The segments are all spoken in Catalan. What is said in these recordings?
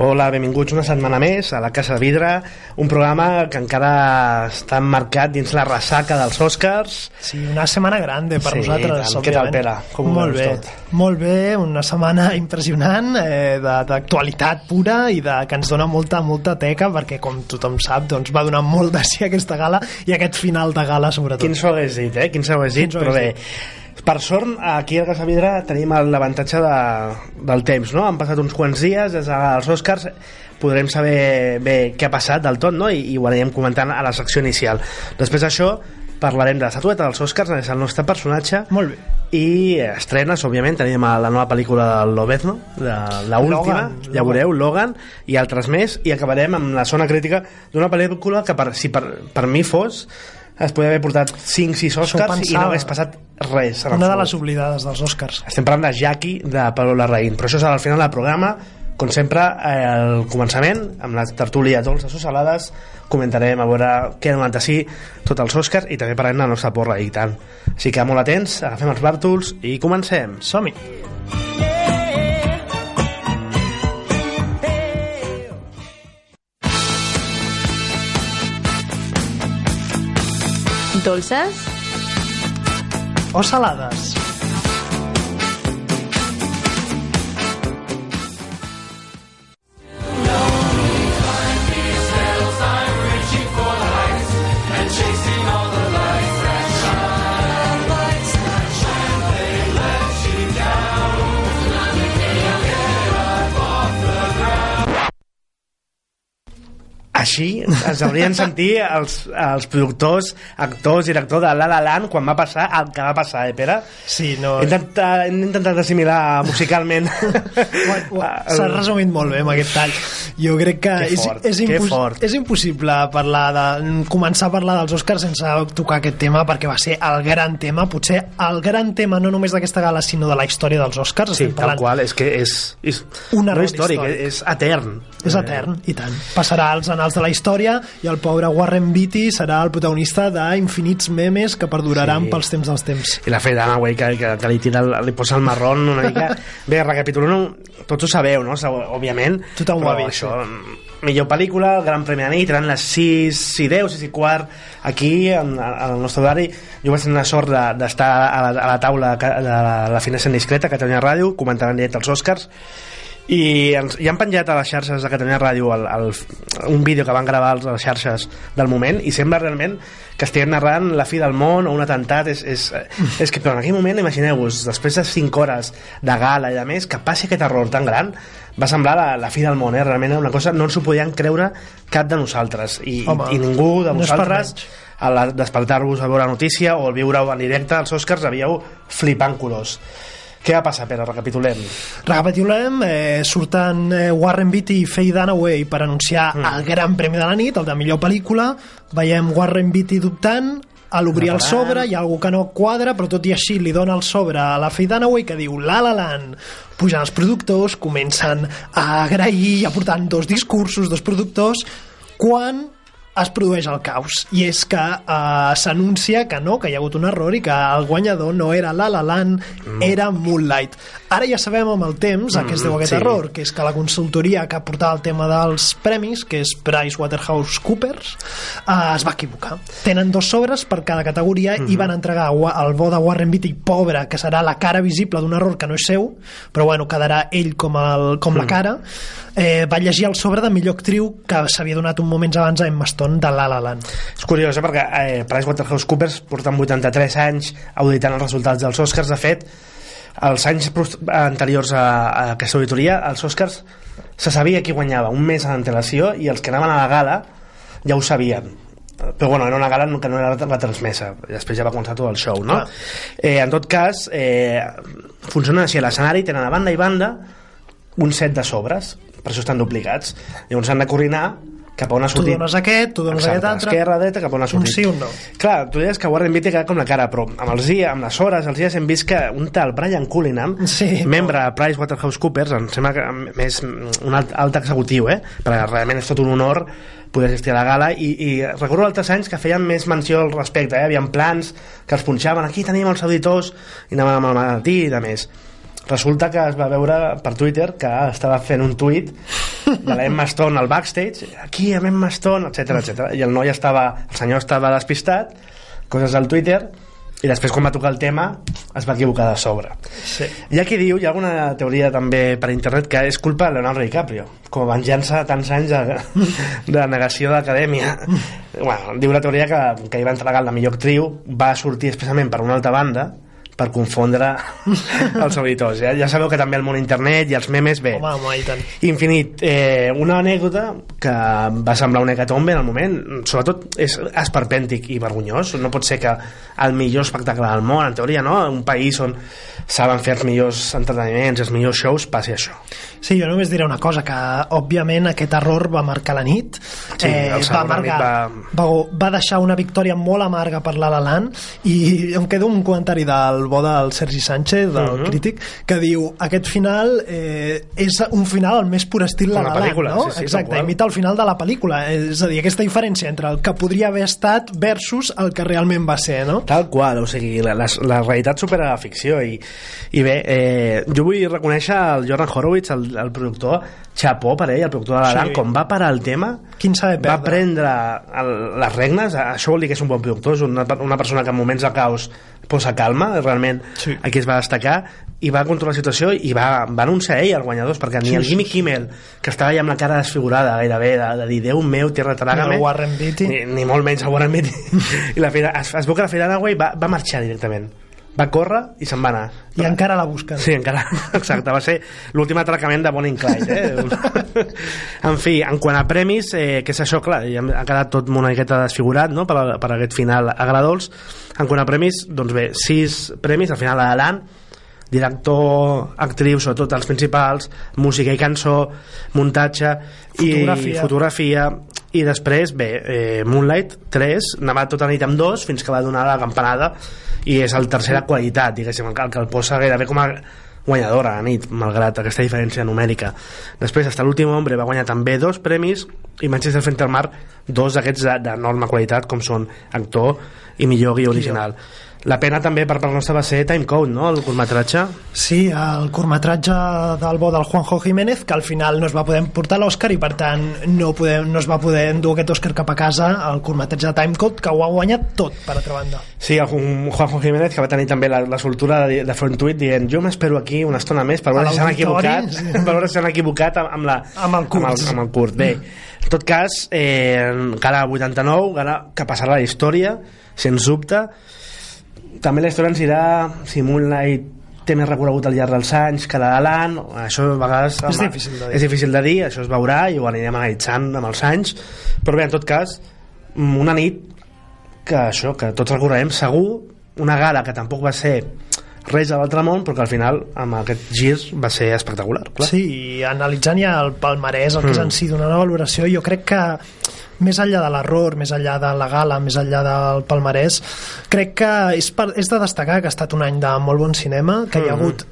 Hola, benvinguts una setmana més a la Casa de Vidre, un programa que encara està marcat dins la ressaca dels Oscars. Sí, una setmana grande per Sí, nosaltres, tant. Què tal. Pere? Com ho Molt bé, tot? molt bé, una setmana impressionant eh, de- d'actualitat pura i de, que ens dona molta, molta teca perquè, com tothom sap, doncs, va donar molt de sí aquesta gala i aquest final de gala, sobretot. Quin s'ho hagués dit, eh? Quin s'ho hagués dit, Quin s'ho però bé. hagués Per sort, aquí a Casa Vidre tenim l'avantatge de, del temps, no? Han passat uns quants dies des dels Oscars, podrem saber bé què ha passat del tot, no? I, i ho anirem comentant a la secció inicial. Després d'això, parlarem de l'estatueta dels Oscars, és el nostre personatge, Molt bé. i estrenes, òbviament, tenim la nova pel·lícula del Lobezno, de la última, Logan, ja Logan. veureu, Logan, i altres més, i acabarem amb la zona crítica d'una pel·lícula que, per, si per, per mi fos, es podria haver portat 5-6 Oscars i no hagués passat res. Una de les oblidades dels Oscars. Estem parlant de Jackie, de Pablo Larraín, però això serà al final del programa, com sempre, eh, al començament, amb la tertúlia dolces o salades, comentarem a veure què han de sí tots els Oscars i també parlarem de la nostra porra i tant. Així que molt atents, agafem els bàrtols i comencem. Som-hi. Dolces? O salades. Així es haurien sentir els, els productors, actors, director de La La Land quan va passar el que va passar, eh, Pere? Sí, no... He intentat, he intentat assimilar musicalment S'ha resumit molt bé amb aquest tall. Jo crec que Que és, fort, és, que impos fort. és impossible parlar de, començar a parlar dels Oscars sense tocar aquest tema perquè va ser el gran tema, potser el gran tema no només d'aquesta gala sinó de la història dels Oscars. Sí, tal qual, és que és, és Un no error històric, històric. és etern. És etern, i tant. Passarà als anals de la història i el pobre Warren Beatty serà el protagonista d'infinits memes que perduraran Sí. pels temps dels temps. I la Faye Dunaway que, que, que li, tira el, li posa el marrón una mica... Bé, recapitulant, tots ho sabeu, no? Òbviament. Tothom ho ha vist, Això, millor pel·lícula, el Gran Premi de nit, eren les 6 i 10, 6 i quart, aquí, en, en el nostre horari. Jo vaig tenir la sort de- d'estar a, la, a la taula de la, la finestra indiscreta, Catalunya Ràdio, comentant en directe els Oscars, i ens, ja han penjat a les xarxes de Catalunya Ràdio el, el, un vídeo que van gravar a les xarxes del moment i sembla realment que estiguem narrant la fi del món o un atemptat és, és, és que però en aquell moment imagineu-vos després de 5 hores de gala i de més que passi aquest error tan gran va semblar la, la fi del món eh? realment una cosa no ens ho podien creure cap de nosaltres i, Home, i, i ningú de no vosaltres menys. a despertar-vos a veure la notícia o al viure-ho en directe als Oscars havíeu flipant colors què va passar, Pere? Recapitulem. Recapitulem, eh, surten eh, Warren Beatty i Faye Dunaway per anunciar mm. el gran premi de la nit, el de millor pel·lícula. Veiem Warren Beatty dubtant, a l'obrir el sobre hi ha algú que no quadra, però tot i així li dona el sobre a la Faye Dunaway que diu La La Land. Pugen els productors, comencen a agrair i aportant dos discursos, dos productors, quan es produeix el caos i és que eh, s'anuncia que no, que hi ha hagut un error i que el guanyador no era La La Land, mm. era Moonlight ara ja sabem amb el temps a què es deu aquest sí. error, que és que la consultoria que portava el tema dels premis, que és PricewaterhouseCoopers eh, es va equivocar, tenen dos sobres per cada categoria mm -hmm. i van entregar el bo de Warren Beatty, pobre, que serà la cara visible d'un error que no és seu però bueno, quedarà ell com, el, com mm. la cara eh, va llegir el sobre de millor actriu que s'havia donat un moments abans a Emma Stone de La La Land És curiós, eh? perquè eh, PricewaterhouseCoopers porten 83 anys auditant els resultats dels Oscars. De fet, els anys anteriors a, a aquesta auditoria, els Oscars se sabia qui guanyava un mes en antelació i els que anaven a la gala ja ho sabien però bueno, era una gala que no era retransmesa després ja va començar tot el show no? Clar. eh, en tot cas eh, funciona així l'escenari tenen a banda i banda un set de sobres per això estan duplicats llavors han de coordinar cap a on ha Tu sortit dones aquest, tu dones Exacte, aquest altre. esquerra, dreta, cap on ha Un sortit sí, un no. clar, tu deies que Warren Beatty ha quedat com la cara però amb els dies, amb les hores, els dies hem vist que un tal Brian Cullingham Sí, membre de PricewaterhouseCoopers em sembla que més un alt, alt executiu eh? perquè realment és tot un honor poder assistir a la gala i, i recordo altres anys que feien més menció al respecte eh? havia plans que els punxaven aquí teníem els auditors i anaven al matí i de més resulta que es va veure per Twitter que estava fent un tuit de l'Emma Stone al backstage aquí amb Emma Stone, etc etc. i el noi estava, el senyor estava despistat coses al Twitter i després quan va tocar el tema es va equivocar de sobre Sí. hi ha qui diu, hi ha alguna teoria també per internet que és culpa de Leonardo DiCaprio com a venjança de tants anys de, de negació de l'acadèmia bueno, diu la teoria que, que hi va entregar la millor actriu va sortir expressament per una altra banda per confondre els auditors ja, ja sabeu que també el món internet i els memes bé, Home, home, i tant. infinit. Eh, una anècdota que va semblar una hecatombe en el moment sobretot és esperpèntic i vergonyós. No pot ser que el millor espectacle del món en teoria no, un país on saben fer els millors entreteniments els millors shows passi això Sí, jo només diré una cosa, que òbviament aquest error va marcar la nit, Sí, el va, marcar, nit va... va deixar una victòria molt amarga per la La Land i em queda un comentari del bo del Sergi Sánchez, del Mhm. crític, que diu, aquest final eh, és un final al més pur estil La la Land, no? sí, sí, Exacte, imita el final de la pel·lícula, és a dir, aquesta diferència entre el que podria haver estat versus el que realment va ser, no? Tal qual, o sigui, la, la, la realitat supera la ficció i, i bé, eh, jo vull reconèixer el Jordan Horowitz, el, el productor, xapó per ell, el productor de la Sí. Com va parar el tema, Quin saber va perdre. prendre el, les regnes, això vol dir que és un bon productor, és una, una persona que en moments de caos posa calma, realment Sí. aquí es va destacar, i va controlar la situació i va, va anunciar ell els guanyadors, perquè ni Sí, el sí, Jimmy Kimmel, que estava ja amb la cara desfigurada gairebé, de, de dir, Déu meu, tierra trágame, Ni Warren Beatty. ni, ni molt menys el Warren Beatty i la Fira, es, es veu que la Fira Dunaway va, va marxar directament va córrer i se'n va anar I encara la busquen. Sí, encara, exacte, va ser l'últim atracament de Bonnie and Clyde eh? en fi, en quant a premis eh, que és això, clar, ja ha quedat tot una miqueta desfigurat no? per, a- per aquest final agradols en quant a premis, doncs bé sis premis, al final a l'Alan director, actriu, sobretot els principals, música i cançó, muntatge Fotografia. i fotografia i després, bé, eh, Moonlight 3, anava tota la nit amb dos fins que va donar la campanada i és el tercera qualitat, diguéssim, el que, el posa gairebé com a guanyadora a la nit, malgrat aquesta diferència numèrica. Després, hasta l'últim hombre va guanyar també dos premis i Manchester frente al mar dos d'aquests de- d'enorme qualitat com són actor i millor guió original. La pena també per part nostra va ser Time Code, no?, el curtmetratge. Sí, el curtmetratge del bo del Juanjo Jiménez, que al final no es va poder portar l'Òscar i per tant no, podem, no es va poder endur aquest Òscar cap a casa el curtmetratge de Timecode, que ho ha guanyat tot, per altra banda. Sí, el Ju- Juanjo Jiménez, que va tenir també la, la soltura de, de fer un tuit dient jo m'espero aquí una estona més per veure si s'han equivocat, sí. per veure si s'han equivocat amb, amb, la, Amb el curt. Amb el, amb el curt. Bé, en tot cas, eh, cara 89, gana que passarà la història, sens dubte. També la història ens dirà si Moonlight té més recorregut al llarg dels anys que la això a vegades És difícil de dir. és difícil de dir, això es veurà i ho anirem analitzant amb els anys però bé, en tot cas una nit que això, que tots recorrem segur, una gala que tampoc va ser res a l'altre món però que al final amb aquest gir va ser espectacular clar. Sí, i analitzant ja el palmarès, el que és en si d'una nova valoració, jo crec que més enllà de l'error, més enllà de la gala, més enllà del palmarès, crec que és, per, és de destacar que ha estat un any de molt bon cinema, que hi ha hagut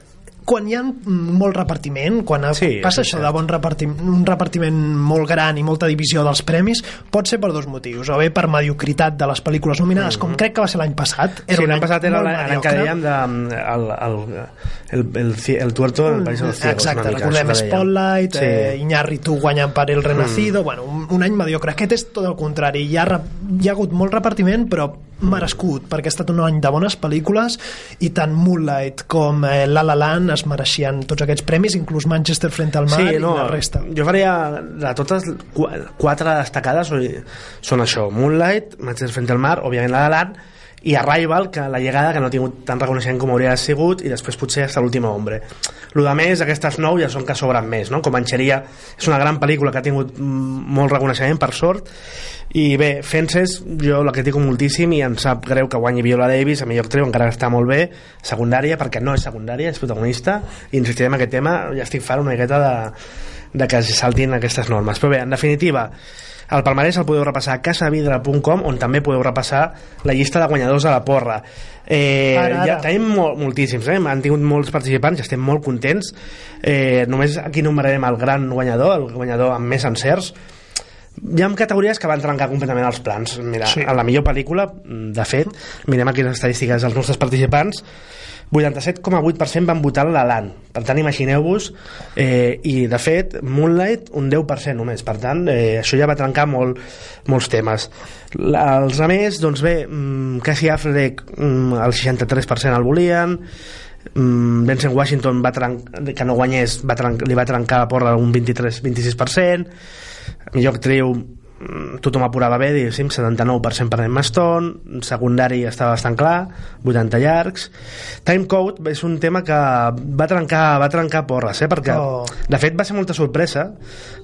quan hi ha molt repartiment, quan Sí, passa això cert. de bon repartiment, un repartiment molt gran i molta divisió dels premis, pot ser per dos motius, o bé per mediocritat de les pel·lícules nominades, com crec que va ser l'any passat. Sí, un l'any any passat era l'any que dèiem de, el, el, el, el, el, el tuerto del país de los ciegos Exacte, recordem. Spotlight, sí. eh, Iñárritu guanyant per El Renacido, bueno, un, un any mediocre. Aquest és tot el contrari, hi ha, hi ha hagut molt repartiment, però merescut, perquè ha estat un any de bones pel·lícules i tant Moonlight com eh, La La Land es mereixien tots aquests premis, inclús Manchester frente al mar sí, i la resta. Jo faria de totes qu- quatre destacades són això, Moonlight, Manchester frente al mar, òbviament la de l'Art i Arrival, que la llegada que no ha tingut tant reconeixement com hauria sigut i després potser hasta l'últim hombre. El de més, aquestes nou ja són que sobren més no? Comanxeria és una gran pel·lícula que ha tingut molt reconeixement per sort. I bé, Fences jo la critico moltíssim i em sap greu que guanyi Viola Davis a millor actriu encara està molt bé. Secundària perquè no és secundària, és protagonista. I insistirem en aquest tema, ja estic fart una miqueta de, de que saltin aquestes normes. Però bé, en definitiva el palmarès el podeu repassar a casavidra.com on també podeu repassar la llista de guanyadors de la porra. Eh, Ara, ara. Ja tenim mol, moltíssims, eh? han tingut molts participants i estem molt contents. Eh, només aquí numerarem el gran guanyador, el guanyador amb més encerts. Hi ha categories que van trencar completament els plans. Mira, Sí. a la millor pel·lícula, de fet, mirem aquí les estadístiques dels nostres participants, 87,8% van votar La Land. Per tant, imagineu-vos, eh, i de fet, Moonlight un 10% només. Per tant, eh, això ja va trencar molt, molts temes. La, els altres, doncs bé, mm, Cassie Affleck mm, el 63% el volien, mm, Vincent Washington va que no guanyés va li va trencar la porra un 23-26% millor actriu tothom apurava bé, diguéssim, 79% per Emma Stone, secundari estava bastant clar, 80 llargs. Timecode és un tema que va trencar, va trencar porres, eh? perquè Oh. de fet va ser molta sorpresa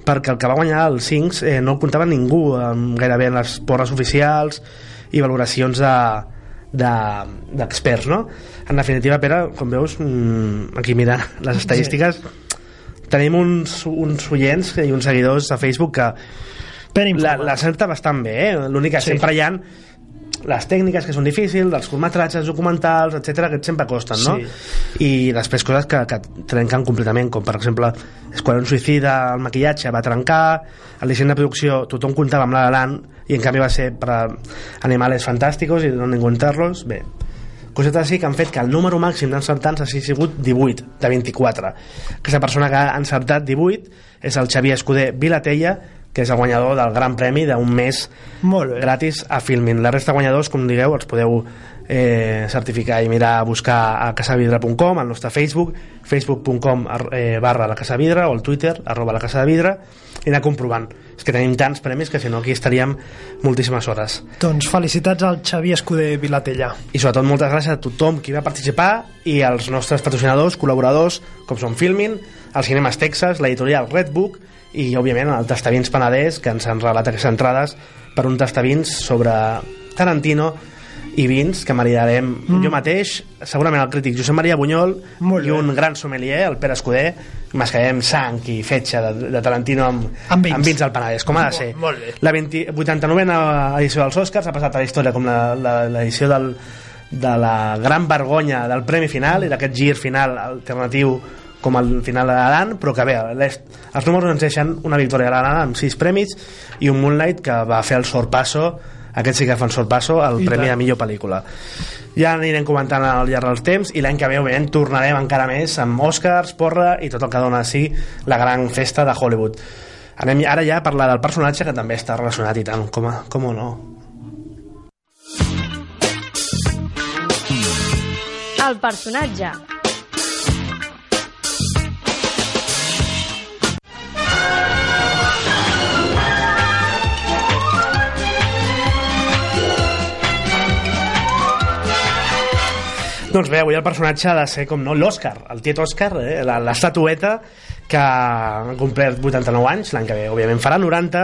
perquè el que va guanyar el Sings eh, no el comptava ningú amb gairebé en les porres oficials i valoracions de de- d'experts, no? En definitiva, Pere, com veus, mm, aquí mirant les estadístiques, tenim uns, uns oients i uns seguidors a Facebook que Ben la, la certa bastant bé, eh? l'únic que Sí. sí. sempre hi ha les tècniques que són difícils, dels curtmetratges, documentals, etc que sempre costen, no? I després coses que, que trenquen completament, com per exemple Esquadrón Suïcida, el maquillatge va trencar, el disseny de producció tothom comptava amb la La Land i en canvi va ser per a animales fantàsticos i no ningú enterros, bé cosetes així que han fet que el número màxim d'encertants hagi sigut 18 de 24 aquesta persona que ha encertat 18 és el Xavier Escuder Vilatella que és el guanyador del gran premi d'un mes Molt bé. gratis a Filmin. La resta de guanyadors, com digueu, els podeu eh, certificar i mirar a buscar a casavidra.com, al nostre Facebook, facebook.com eh, barra la Casa de Vidre o el Twitter, arroba la Casa de Vidre, i anar comprovant. És que tenim tants premis que si no aquí estaríem moltíssimes hores. Doncs felicitats al Xavier Escuder Vilatella. I sobretot moltes gràcies a tothom qui va participar i als nostres patrocinadors, col·laboradors, com són Filmin, els Cinemes Texas, l'editorial Redbook i, òbviament, el Tastavins Penedès, que ens han regalat aquestes entrades per un tastavins sobre Tarantino i vins que maridarem mm. jo mateix, segurament el crític Josep Maria Bunyol Molt i un gran sommelier, el Pere Escuder, mascarem sang i fetge de, de Tarantino amb, Amb vins. amb vins al Penedès, com ha de ser. Molt bé. La 20, 89a edició dels Oscars ha passat a la història com l'edició del, de la gran vergonya del premi final i d'aquest gir final alternatiu com el final de l'Aran, però que bé, les, els números ens deixen una victòria de l'Aran amb sis premis i un Moonlight que va fer el sorpasso aquest sí que fa un sorpasso al I premi tant. de millor pel·lícula ja anirem comentant al llarg dels temps i l'any que ve òbviament tornarem encara més amb Oscars, porra i tot el que dona així la gran festa de Hollywood anem ara ja a parlar del personatge que també està relacionat i tant, com, a, com no El personatge. Doncs bé, avui el personatge ha de ser, com no, l'Òscar, el tiet Òscar, eh? l'estatueta que ha complert 89 anys, l'any que ve, òbviament, farà 90.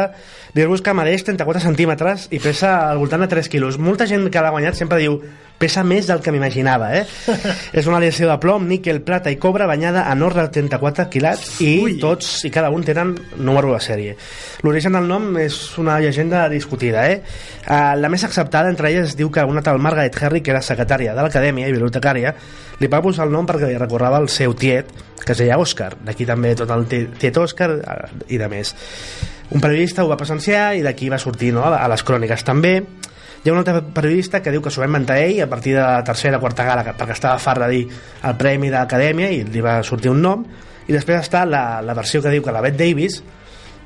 Dir-vos que medeix 34 centímetres i pesa al voltant de 3 quilos. Molta gent que l'ha guanyat sempre diu pesa més del que m'imaginava, eh? és una aleació de plom, níquel, plata i cobre banyada en or de 34 quilats i Ui. tots i cada un tenen número de sèrie. L'origen del nom és una llegenda discutida, eh? Uh, la més acceptada entre elles es diu que una tal Margaret Harry, que era secretària de l'acadèmia i bibliotecària, li va posar el nom perquè li recordava el seu tiet, que es deia Òscar. D'aquí també tot el ti- tiet Òscar eh, i de més. Un periodista ho va presenciar i d'aquí va sortir no, a les cròniques també. Hi ha un altre periodista que diu que s'ho va inventar ell a partir de la tercera o quarta gala perquè estava fart de dir el premi de l'acadèmia i li va sortir un nom i després està la, la versió que diu que la Bette Davis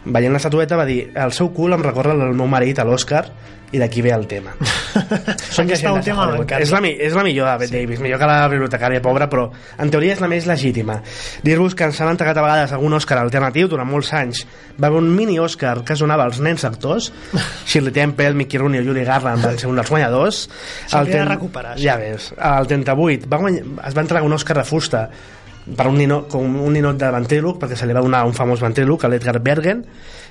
veient l'estatueta va dir el seu cul em recorda el meu marit a l'Oscar i d'aquí ve el tema Aquesta de última Hollywood. m'encanta. és, la, és la millor de Bette Davis millor que la bibliotecària pobra però en teoria és la més legítima dir-vos que ens han entregat a vegades algun Òscar alternatiu durant molts anys va haver un mini Òscar que es donava als nens actors Shirley Temple, Mickey Rooney o Julie Garland van ser un dels guanyadors S'ha El de ten- recuperar, això. ja ves, el 38 va guanyar, es va entregar un Òscar de fusta per un ninot, com un ninot de ventríloc perquè se li va donar un famós ventríloc a l'Edgar Bergen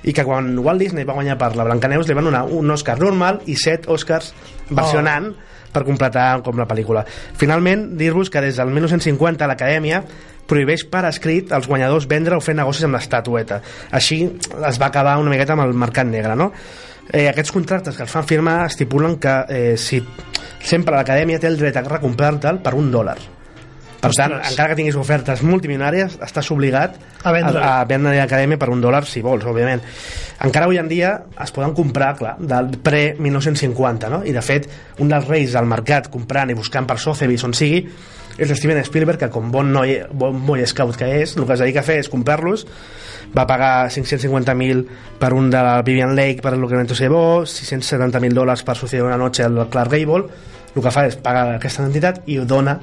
i que quan Walt Disney va guanyar per la Blancaneus li van donar un Òscar normal i set Òscars versionant per completar com la pel·lícula. Finalment dir-vos que des del 1950 l'Acadèmia prohibeix per escrit als guanyadors vendre o fer negocis amb l'estatueta. Així es va acabar una miqueta amb el mercat negre no? eh, aquests contractes que els fan firmar estipulen que eh, si sempre l'acadèmia té el dret a recomprar-te'l per un dòlar per tant, Ostres. encara que tinguis ofertes multimilionàries estàs obligat A vendre. a, a vendre l'acadèmia per un dòlar si vols, òbviament encara avui en dia es poden comprar clar, del pre-1950 no? i de fet un dels reis del mercat comprant i buscant per Sotheby's on sigui és Steven Spielberg que com bon, noi, bon boy scout que és el que es dedica a fer és comprar-los va pagar 550.000 per un de la Vivian Lake per el Lucremento Sebó 670.000 dòlars per Suceder una noche al Clark Gable el que fa és pagar aquesta entitat i ho dona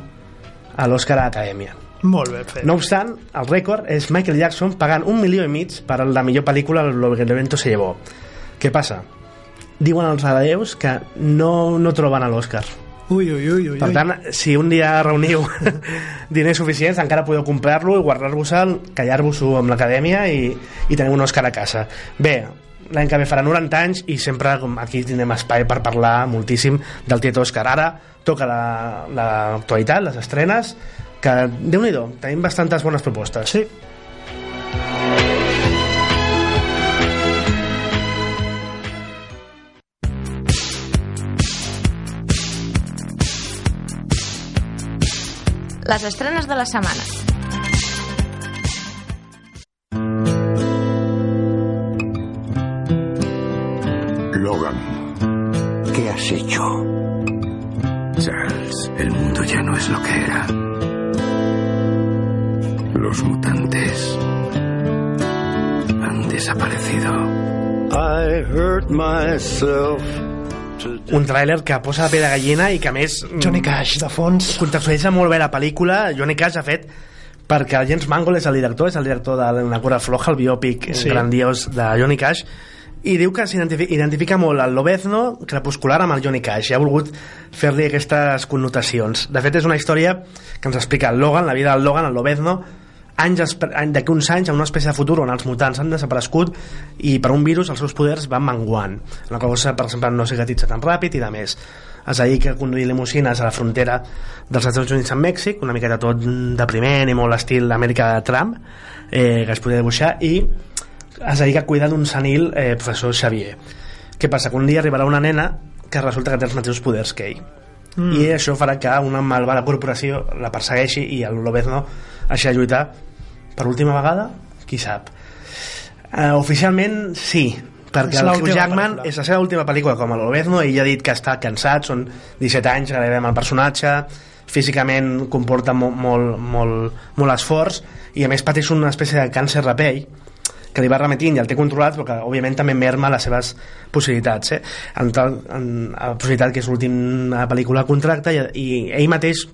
a l'Oscar a l'Acadèmia Molt ben fet. no obstant, el rècord és Michael Jackson pagant un milió i mig per la millor pel·lícula Lo que el viento se llevó. Què passa? Diuen els hereus que no, no troben a l'Oscar. Ui, ui, ui, ui. Per tant, si un dia reuniu diners suficients, encara podeu comprar-lo i guardar-vos-el, callar-vos-ho amb l'acadèmia i, i teniu un Òscar a casa. Bé, l'any que ve farà 90 anys i sempre com aquí tindrem espai per parlar moltíssim del Tiet Òscar. Ara toca la- l'actualitat, la, les estrenes, que, déu nhi tenim bastantes bones propostes. Sí. Les estrenes de la setmana. Logan, ¿qué has hecho? Charles, el mundo ya no es lo que era. Los mutantes han desaparecido. I hurt myself. Un tràiler que posa la pell de gallina i que a més mm, Johnny Cash, de fons. contextualitza molt bé la pel·lícula Johnny Cash ha fet perquè el James Mangold és el director és el director de La cura floja el biòpic sí. grandiós de Johnny Cash i diu que s'identifica identifica molt el Lobezno crepuscular amb el Johnny Cash i ha volgut fer-li aquestes connotacions. De fet és una història que ens explica el Logan, la vida del Logan, el Lobezno anys d'aquí uns anys en una espècie de futur on els mutants han desaparegut i per un virus els seus poders van menguant la cosa per exemple no cicatritzar tan ràpid i de més es dedica a conduir limusines a la frontera dels Estats Units amb Mèxic una miqueta tot depriment i molt estil l'Amèrica de Trump eh, que es podia dibuixar i es dedica a cuidar d'un senil eh, professor Xavier què passa? que un dia arribarà una nena que resulta que té els mateixos poders que ell mm. i això farà que una malvada corporació la persegueixi i el Lobezno hagi de lluitar per última vegada? Qui sap? Uh, oficialment sí, perquè És el Hugh Jackman pel·lícula. és la seva última pel·lícula com a Lobezno i ell ha dit que està cansat, són 17 anys que amb el personatge físicament comporta molt, molt, molt, molt esforç i a més pateix una espècie de càncer de pell que li va remetint i el té controlat però que òbviament també merma les seves possibilitats eh? en, tal, en la possibilitat que és l'última pel·lícula de contracte i, i ell mateix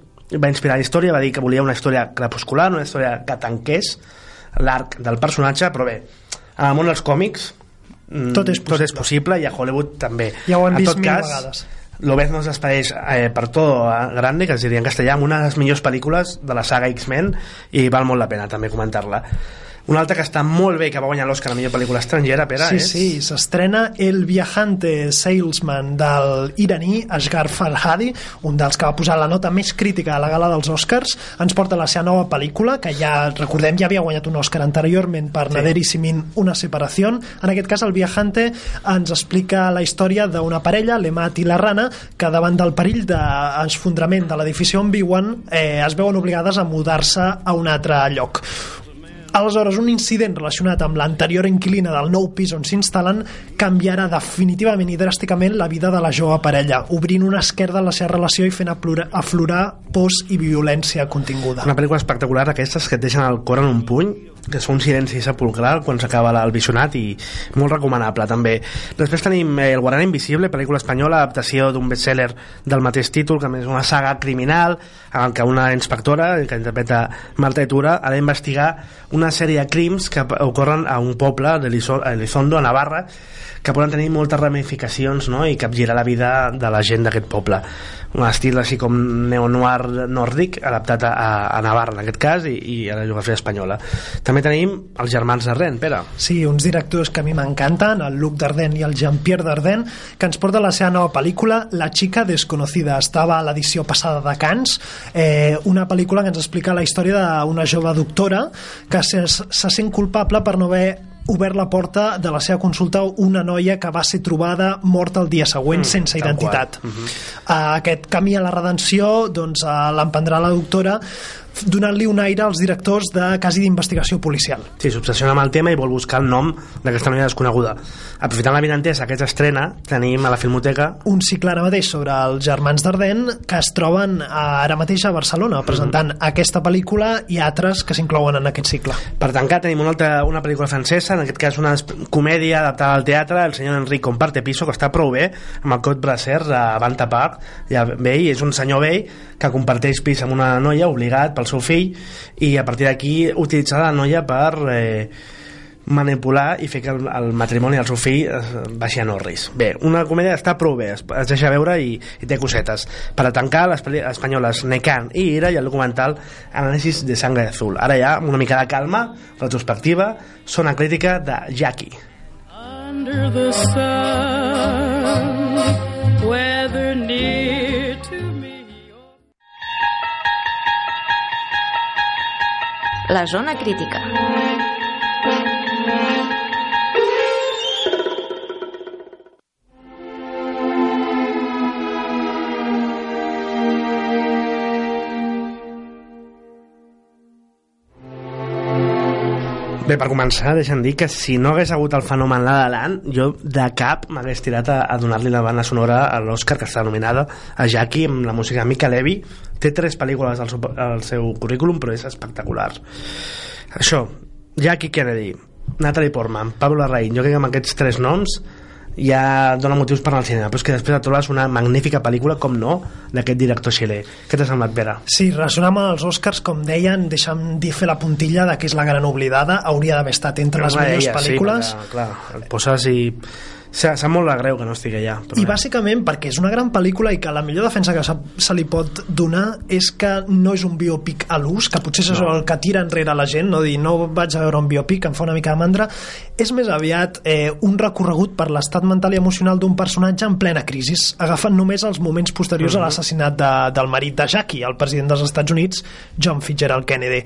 va inspirar la història va dir que volia una història crepuscular una història que tanqués l'arc del personatge però bé, en el món dels còmics mm, Tot és tot és possible. possible i a Hollywood també Ja ho hem en vist tot mil cas, vegades. Es despedeix eh, per todo a grande, que es diria en castellà, amb una de les millors pel·lícules de la saga X-Men i val molt la pena també comentar-la. Una altra que està molt bé, que va guanyar l'Oscar a la millor pel·lícula estrangera, Pere, Sí, és... sí, s'estrena El viajante salesman del iraní Asghar Farhadi, un dels que va posar la nota més crítica a la gala dels Oscars, ens porta la seva nova pel·lícula, que ja, recordem, ja havia guanyat un Oscar anteriorment per sí. Nader i Simin, Una separació. En aquest cas, El viajante ens explica la història d'una parella, l'Emat i la Rana, que davant del perill d'esfondrament de l'edifici on viuen, eh, es veuen obligades a mudar-se a un altre lloc Aleshores, un incident relacionat amb l'anterior inquilina del nou pis on s'instal·len canviarà definitivament i dràsticament la vida de la jove parella, obrint una esquerda en la seva relació i fent aflorar, pors i violència continguda. Una pel·lícula espectacular, aquestes que et deixen el cor en un puny, que és un silenci sepulcral quan s'acaba el visionat i molt recomanable també. Després tenim eh, El Guardián Invisible, pel·lícula espanyola, adaptació d'un bestseller del mateix títol, que és una saga criminal en què una inspectora, que interpreta Marta Etura, ha d'investigar una sèrie de crims que ocorren a un poble d'Elizondo, a Navarra, que poden tenir moltes ramificacions no? i capgirar la vida de la gent d'aquest poble un estil així com neo-noir nòrdic adaptat a, a Navarra en aquest cas i, i a la geografia espanyola també tenim els germans Arden, Pere Sí, uns directors que a mi m'encanten, el Luc Dardenne i el Jean-Pierre Dardenne, que ens porta la seva nova pel·lícula La chica desconocida. Estava a l'edició passada de Cannes, eh, una pel·lícula que ens explica la història d'una jove doctora que se, se sent culpable per no haver obert la porta de la seva consulta una noia que va ser trobada morta el dia següent mm, sense identitat. Uh, aquest camí a la redenció doncs, uh, l'emprendrà la doctora donant-li un aire als directors de quasi d'investigació policial. Sí, s'obsessiona amb el tema i vol buscar el nom d'aquesta noia desconeguda. Aprofitant la vinentesa que s'estrena, tenim a la Filmoteca un cicle ara mateix sobre els germans Dardenne que es troben ara mateix a Barcelona presentant Mm. aquesta pel·lícula i altres que s'inclouen en aquest cicle. Per tancar, tenim una, altra, una pel·lícula francesa, en aquest cas una comèdia adaptada al teatre, el senyor Enric comparte piso, que està prou bé, amb el Cot Bracers a Banta Park, ja vell, és un senyor vell que comparteix pis amb una noia obligat pel seu fill i a partir d'aquí utilitzar la noia per eh, manipular i fer que el, el matrimoni del seu fill es baixi a Norris. Bé, una comèdia està prou bé, es, es deixa veure i, i té cosetes. Per a tancar, les espanyoles Necan i Ira i el documental Anàlisis de Sangre Azul. Ara ja, una mica de calma, retrospectiva, zona crítica de Jackie. under the sun, La zona crítica. Bé, per començar, deixa'm dir que si no hagués hagut el fenomen La La Land, jo de cap m'hagués tirat a, a donar-li la banda sonora a l'Oscar, que està nominada a Jackie, amb la música de Mica Levi. Té tres pel·lícules al seu, al seu currículum, però és espectacular. Això, Jackie Kennedy, Natalie Portman, Pablo Larraín, jo crec que amb aquests tres noms ja dona motius per anar al cinema però és que després et trobes una magnífica pel·lícula com no, d'aquest director xilè què t'ha semblat, Pere? Sí, relacionant amb els Oscars, com deien, deixa'm dir fer la puntilla de que és la gran oblidada, hauria d'haver estat entre les Home, millors ella, pel·lícules. Sí, perquè, clar, et poses i... Sa- Sap molt de greu que no estigui allà. Però I bé. bàsicament perquè és una gran pel·lícula i que la millor defensa que se, se li pot donar és que no és un biopic a l'ús, que potser és això el que tira enrere la gent, no dir no vaig a veure un biopic, em fa una mica de mandra, és més aviat eh, un recorregut per l'estat mental i emocional d'un personatge en plena crisi, agafant només els moments posteriors a l'assassinat de, del marit de Jackie, el president dels Estats Units, John Fitzgerald Kennedy.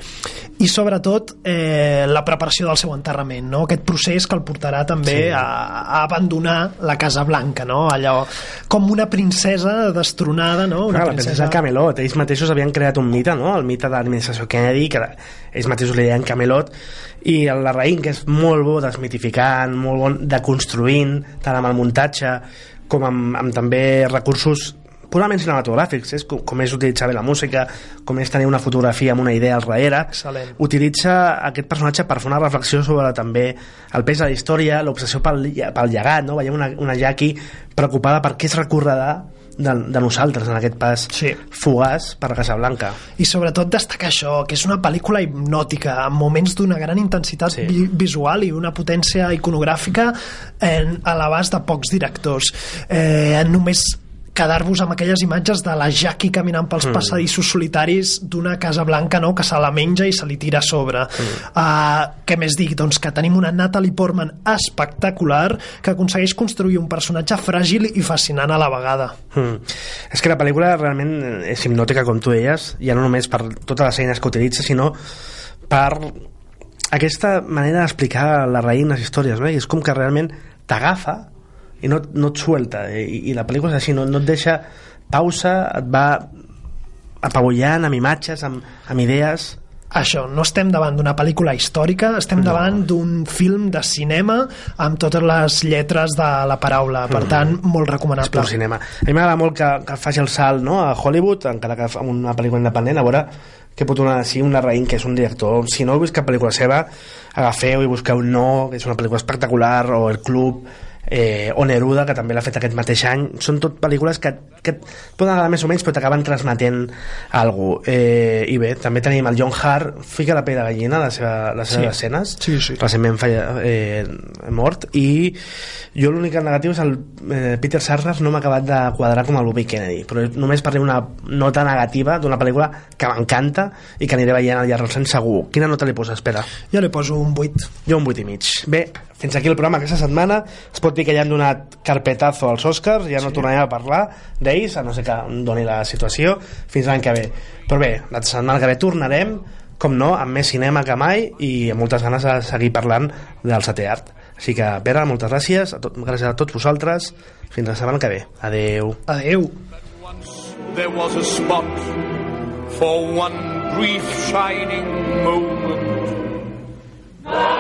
I sobretot eh, la preparació del seu enterrament, no? aquest procés que el portarà també Sí. a, a abandonar la Casa Blanca, no? allò com una princesa destronada, no? una Clar, la princesa Camelot, ells mateixos havien creat un mite, no? el mite de l'administració Kennedy, que ells mateixos li deien Camelot, i el Larraín, que és molt bo desmitificant, molt bon deconstruint, tant amb el muntatge com amb, amb també recursos purament cinematogràfics, és com, com és utilitzar bé la música, com és tenir una fotografia amb una idea al darrere, Excel·lent. utilitza aquest personatge per fer una reflexió sobre també el pes de la història, l'obsessió pel, pel llegat, no? veiem una, una Jackie preocupada per què es recordarà de, de nosaltres en aquest pas Sí. fugaç per Casablanca. i sobretot destacar això, que és una pel·lícula hipnòtica, amb moments d'una gran intensitat Sí. vi visual i una potència iconogràfica en, a l'abast de pocs directors. Eh, només quedar-vos amb aquelles imatges de la Jackie caminant pels mm. passadissos solitaris d'una Casa Blanca no, que se la menja i se li tira a sobre. Mm. Uh, què més dic? Doncs que tenim una Natalie Portman espectacular que aconsegueix construir un personatge fràgil i fascinant a la vegada. Mm. És que la pel·lícula realment és hipnòtica, com tu deies, ja no només per totes les eines que utilitza, sinó per aquesta manera d'explicar la raïn les històries, no? I és com que realment t'agafa i no, no et suelta i, i la pel·lícula és així, no, no et deixa pausa, et va apagullant amb imatges, amb, amb idees això, no estem davant d'una pel·lícula històrica, estem davant d'un film de cinema amb totes les lletres de la paraula, per tant, molt és recomanable. pur cinema. A mi m'agrada molt que, que faci el salt no, a Hollywood, encara que amb una pel·lícula independent, a veure què pot donar així un Larraín, que és un director. Si no heu vist cap pel·lícula seva, agafeu i busqueu No, que és una pel·lícula espectacular, o El Club, eh, o Neruda, que també l'ha fet aquest mateix any. Són tot pel·lícules que, que poden agradar més o menys, però t'acaben transmetent alguna. Eh, I bé, també tenim el John Hart, fica la pell de gallina, les, seva, les seves Sí. escenes, Sí, sí. recentment falla, eh, mort, i jo l'únic negatiu és el eh, Peter Sellers no m'ha acabat de quadrar com el Bobby Kennedy, però només per dir una nota negativa d'una pel·lícula que m'encanta i que aniré veient al llarg dels anys segur. Quina nota li poses, espera? Jo li poso un 8. Jo un 8 i mig. Bé, fins aquí el programa aquesta setmana. Es pot dir que ja han donat carpetazo als Oscars, ja no tornarem a parlar d'ells, a no ser que em doni la situació, fins l'any que ve. Però bé, la setmana que ve tornarem, com no, amb més cinema que mai i amb moltes ganes de seguir parlant del setè art. Així que, Pere, moltes gràcies, a tot, gràcies a tots vosaltres. Fins la setmana que ve. Adeu. Adeu. there was a spot for one brief shining moment